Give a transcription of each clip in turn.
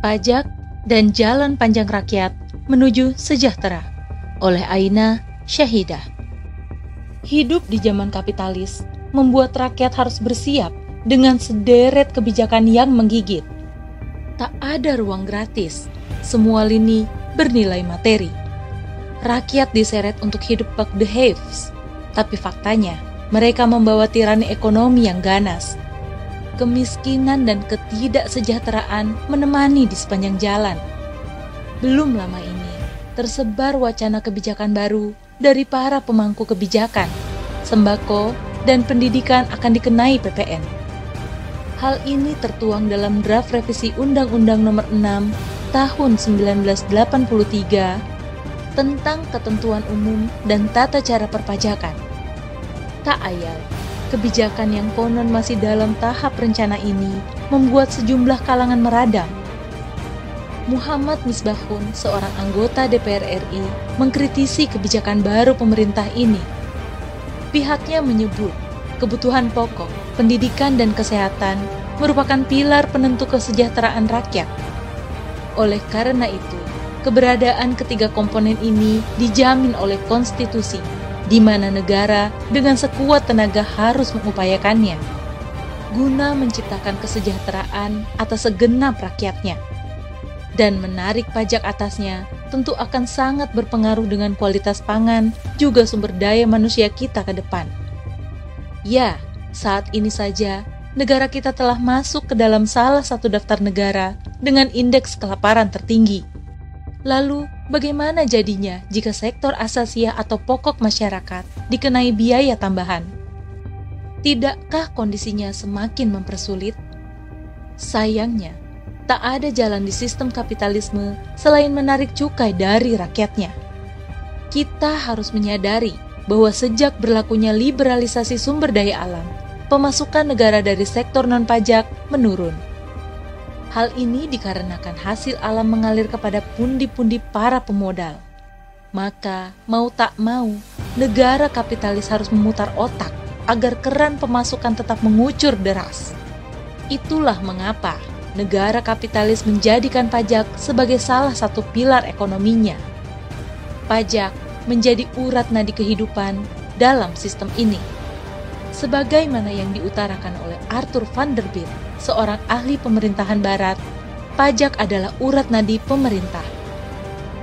Pajak dan Jalan Panjang Rakyat Menuju Sejahtera oleh Aina Syahidah. Hidup di zaman kapitalis membuat rakyat harus bersiap dengan sederet kebijakan yang menggigit. Tak ada ruang gratis, semua lini bernilai materi. Rakyat diseret untuk hidup back the haves, tapi faktanya mereka membawa tirani ekonomi yang ganas. Kemiskinan dan ketidaksejahteraan menemani di sepanjang jalan. Belum lama ini, tersebar wacana kebijakan baru dari para pemangku kebijakan. Sembako dan pendidikan akan dikenai PPN. Hal ini tertuang dalam draft revisi Undang-Undang Nomor 6 Tahun 1983 tentang ketentuan umum dan tata cara perpajakan. Tak ayal, kebijakan yang konon masih dalam tahap rencana ini membuat sejumlah kalangan meradang. Muhammad Misbahun, seorang anggota DPR RI, mengkritisi kebijakan baru pemerintah ini Pihaknya menyebut kebutuhan pokok, pendidikan, dan kesehatan merupakan pilar penentu kesejahteraan rakyat. Oleh karena itu, keberadaan ketiga komponen ini dijamin oleh konstitusi, di mana negara dengan sekuat tenaga harus mengupayakannya, guna menciptakan kesejahteraan atas segenap rakyatnya. Dan menarik pajak atasnya tentu akan sangat berpengaruh dengan kualitas pangan juga sumber daya manusia kita ke depan. Ya, saat ini saja negara kita telah masuk ke dalam salah satu daftar negara dengan indeks kelaparan tertinggi. Lalu, bagaimana jadinya jika sektor asasiah atau pokok masyarakat dikenai biaya tambahan? Tidakkah kondisinya semakin mempersulit? Sayangnya, tak ada jalan di sistem kapitalisme selain menarik cukai dari rakyatnya. Kita harus menyadari bahwa sejak berlakunya liberalisasi sumber daya alam, pemasukan negara dari sektor non-pajak menurun. Hal ini dikarenakan hasil alam mengalir kepada pundi-pundi para pemodal. Maka, mau tak mau, negara kapitalis harus memutar otak agar keran pemasukan tetap mengucur deras. Itulah mengapa negara kapitalis menjadikan pajak sebagai salah satu pilar ekonominya. Pajak menjadi urat nadi kehidupan dalam sistem ini. Sebagaimana yang diutarakan oleh Arthur van der Bilt, seorang ahli pemerintahan barat, pajak adalah urat nadi pemerintah.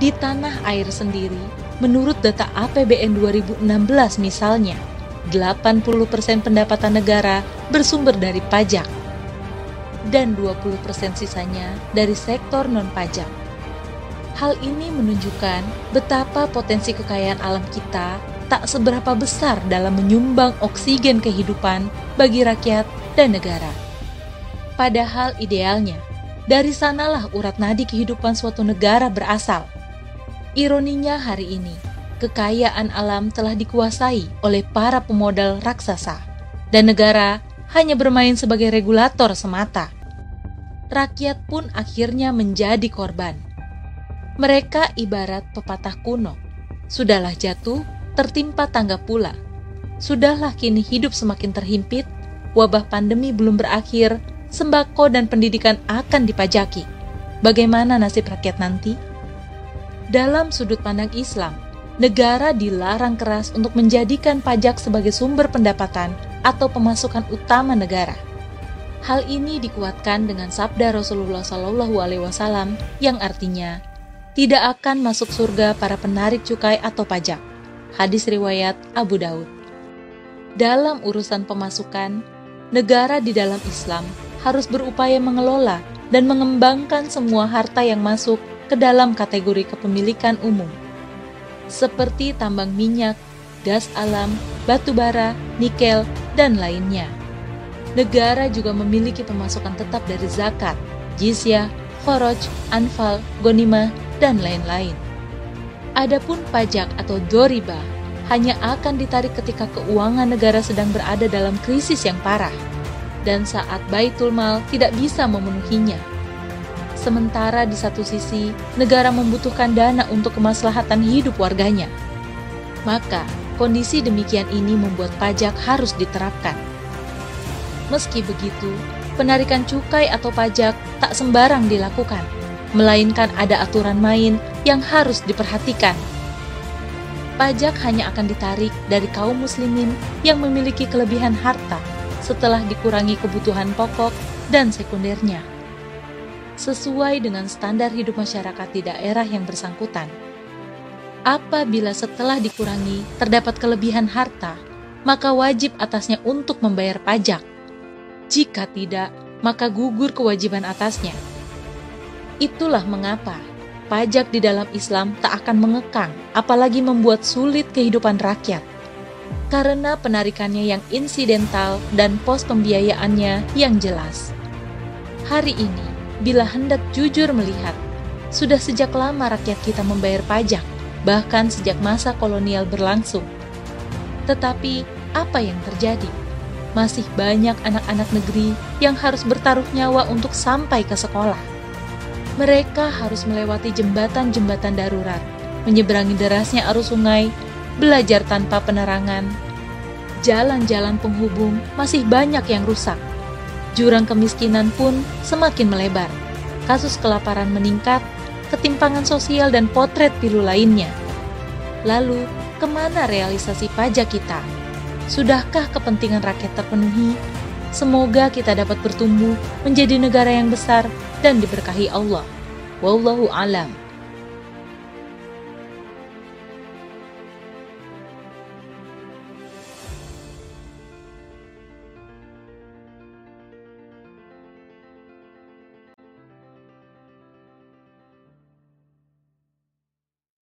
Di tanah air sendiri, menurut data APBN 2016 misalnya, 80% pendapatan negara bersumber dari pajak dan 20% sisanya dari sektor non-pajak. Hal ini menunjukkan betapa potensi kekayaan alam kita tak seberapa besar dalam menyumbang oksigen kehidupan bagi rakyat dan negara. Padahal idealnya, dari sanalah urat nadi kehidupan suatu negara berasal. Ironinya hari ini, kekayaan alam telah dikuasai oleh para pemodal raksasa, dan negara hanya bermain sebagai regulator semata rakyat pun akhirnya menjadi korban. Mereka ibarat pepatah kuno. Sudahlah jatuh, tertimpa tangga pula. Sudahlah kini hidup semakin terhimpit, wabah pandemi belum berakhir, sembako dan pendidikan akan dipajaki. Bagaimana nasib rakyat nanti? Dalam sudut pandang Islam, negara dilarang keras untuk menjadikan pajak sebagai sumber pendapatan atau pemasukan utama negara. Hal ini dikuatkan dengan sabda Rasulullah Shallallahu Alaihi Wasallam yang artinya tidak akan masuk surga para penarik cukai atau pajak. Hadis riwayat Abu Daud. Dalam urusan pemasukan, negara di dalam Islam harus berupaya mengelola dan mengembangkan semua harta yang masuk ke dalam kategori kepemilikan umum, seperti tambang minyak, gas alam, batu bara, nikel, dan lainnya negara juga memiliki pemasukan tetap dari zakat, jizyah, khoroj, anfal, gonimah, dan lain-lain. Adapun pajak atau doriba hanya akan ditarik ketika keuangan negara sedang berada dalam krisis yang parah dan saat Baitul Mal tidak bisa memenuhinya. Sementara di satu sisi, negara membutuhkan dana untuk kemaslahatan hidup warganya. Maka, kondisi demikian ini membuat pajak harus diterapkan Meski begitu, penarikan cukai atau pajak tak sembarang dilakukan. melainkan ada aturan main yang harus diperhatikan. Pajak hanya akan ditarik dari kaum muslimin yang memiliki kelebihan harta setelah dikurangi kebutuhan pokok dan sekundernya. Sesuai dengan standar hidup masyarakat di daerah yang bersangkutan. Apabila setelah dikurangi terdapat kelebihan harta, maka wajib atasnya untuk membayar pajak. Jika tidak, maka gugur kewajiban atasnya. Itulah mengapa pajak di dalam Islam tak akan mengekang, apalagi membuat sulit kehidupan rakyat. Karena penarikannya yang insidental dan pos pembiayaannya yang jelas. Hari ini, bila hendak jujur melihat, sudah sejak lama rakyat kita membayar pajak, bahkan sejak masa kolonial berlangsung. Tetapi, apa yang terjadi? Masih banyak anak-anak negeri yang harus bertaruh nyawa untuk sampai ke sekolah mereka harus melewati jembatan-jembatan darurat, menyeberangi derasnya arus sungai, belajar tanpa penerangan. Jalan-jalan penghubung masih banyak yang rusak. Jurang kemiskinan pun semakin melebar. Kasus kelaparan meningkat, ketimpangan sosial dan potret pilu lainnya. Lalu, ke mana realisasi pajak kita? Sudahkah kepentingan rakyat terpenuhi? Semoga kita dapat bertumbuh menjadi negara yang besar dan diberkahi Allah. Wallahu alam.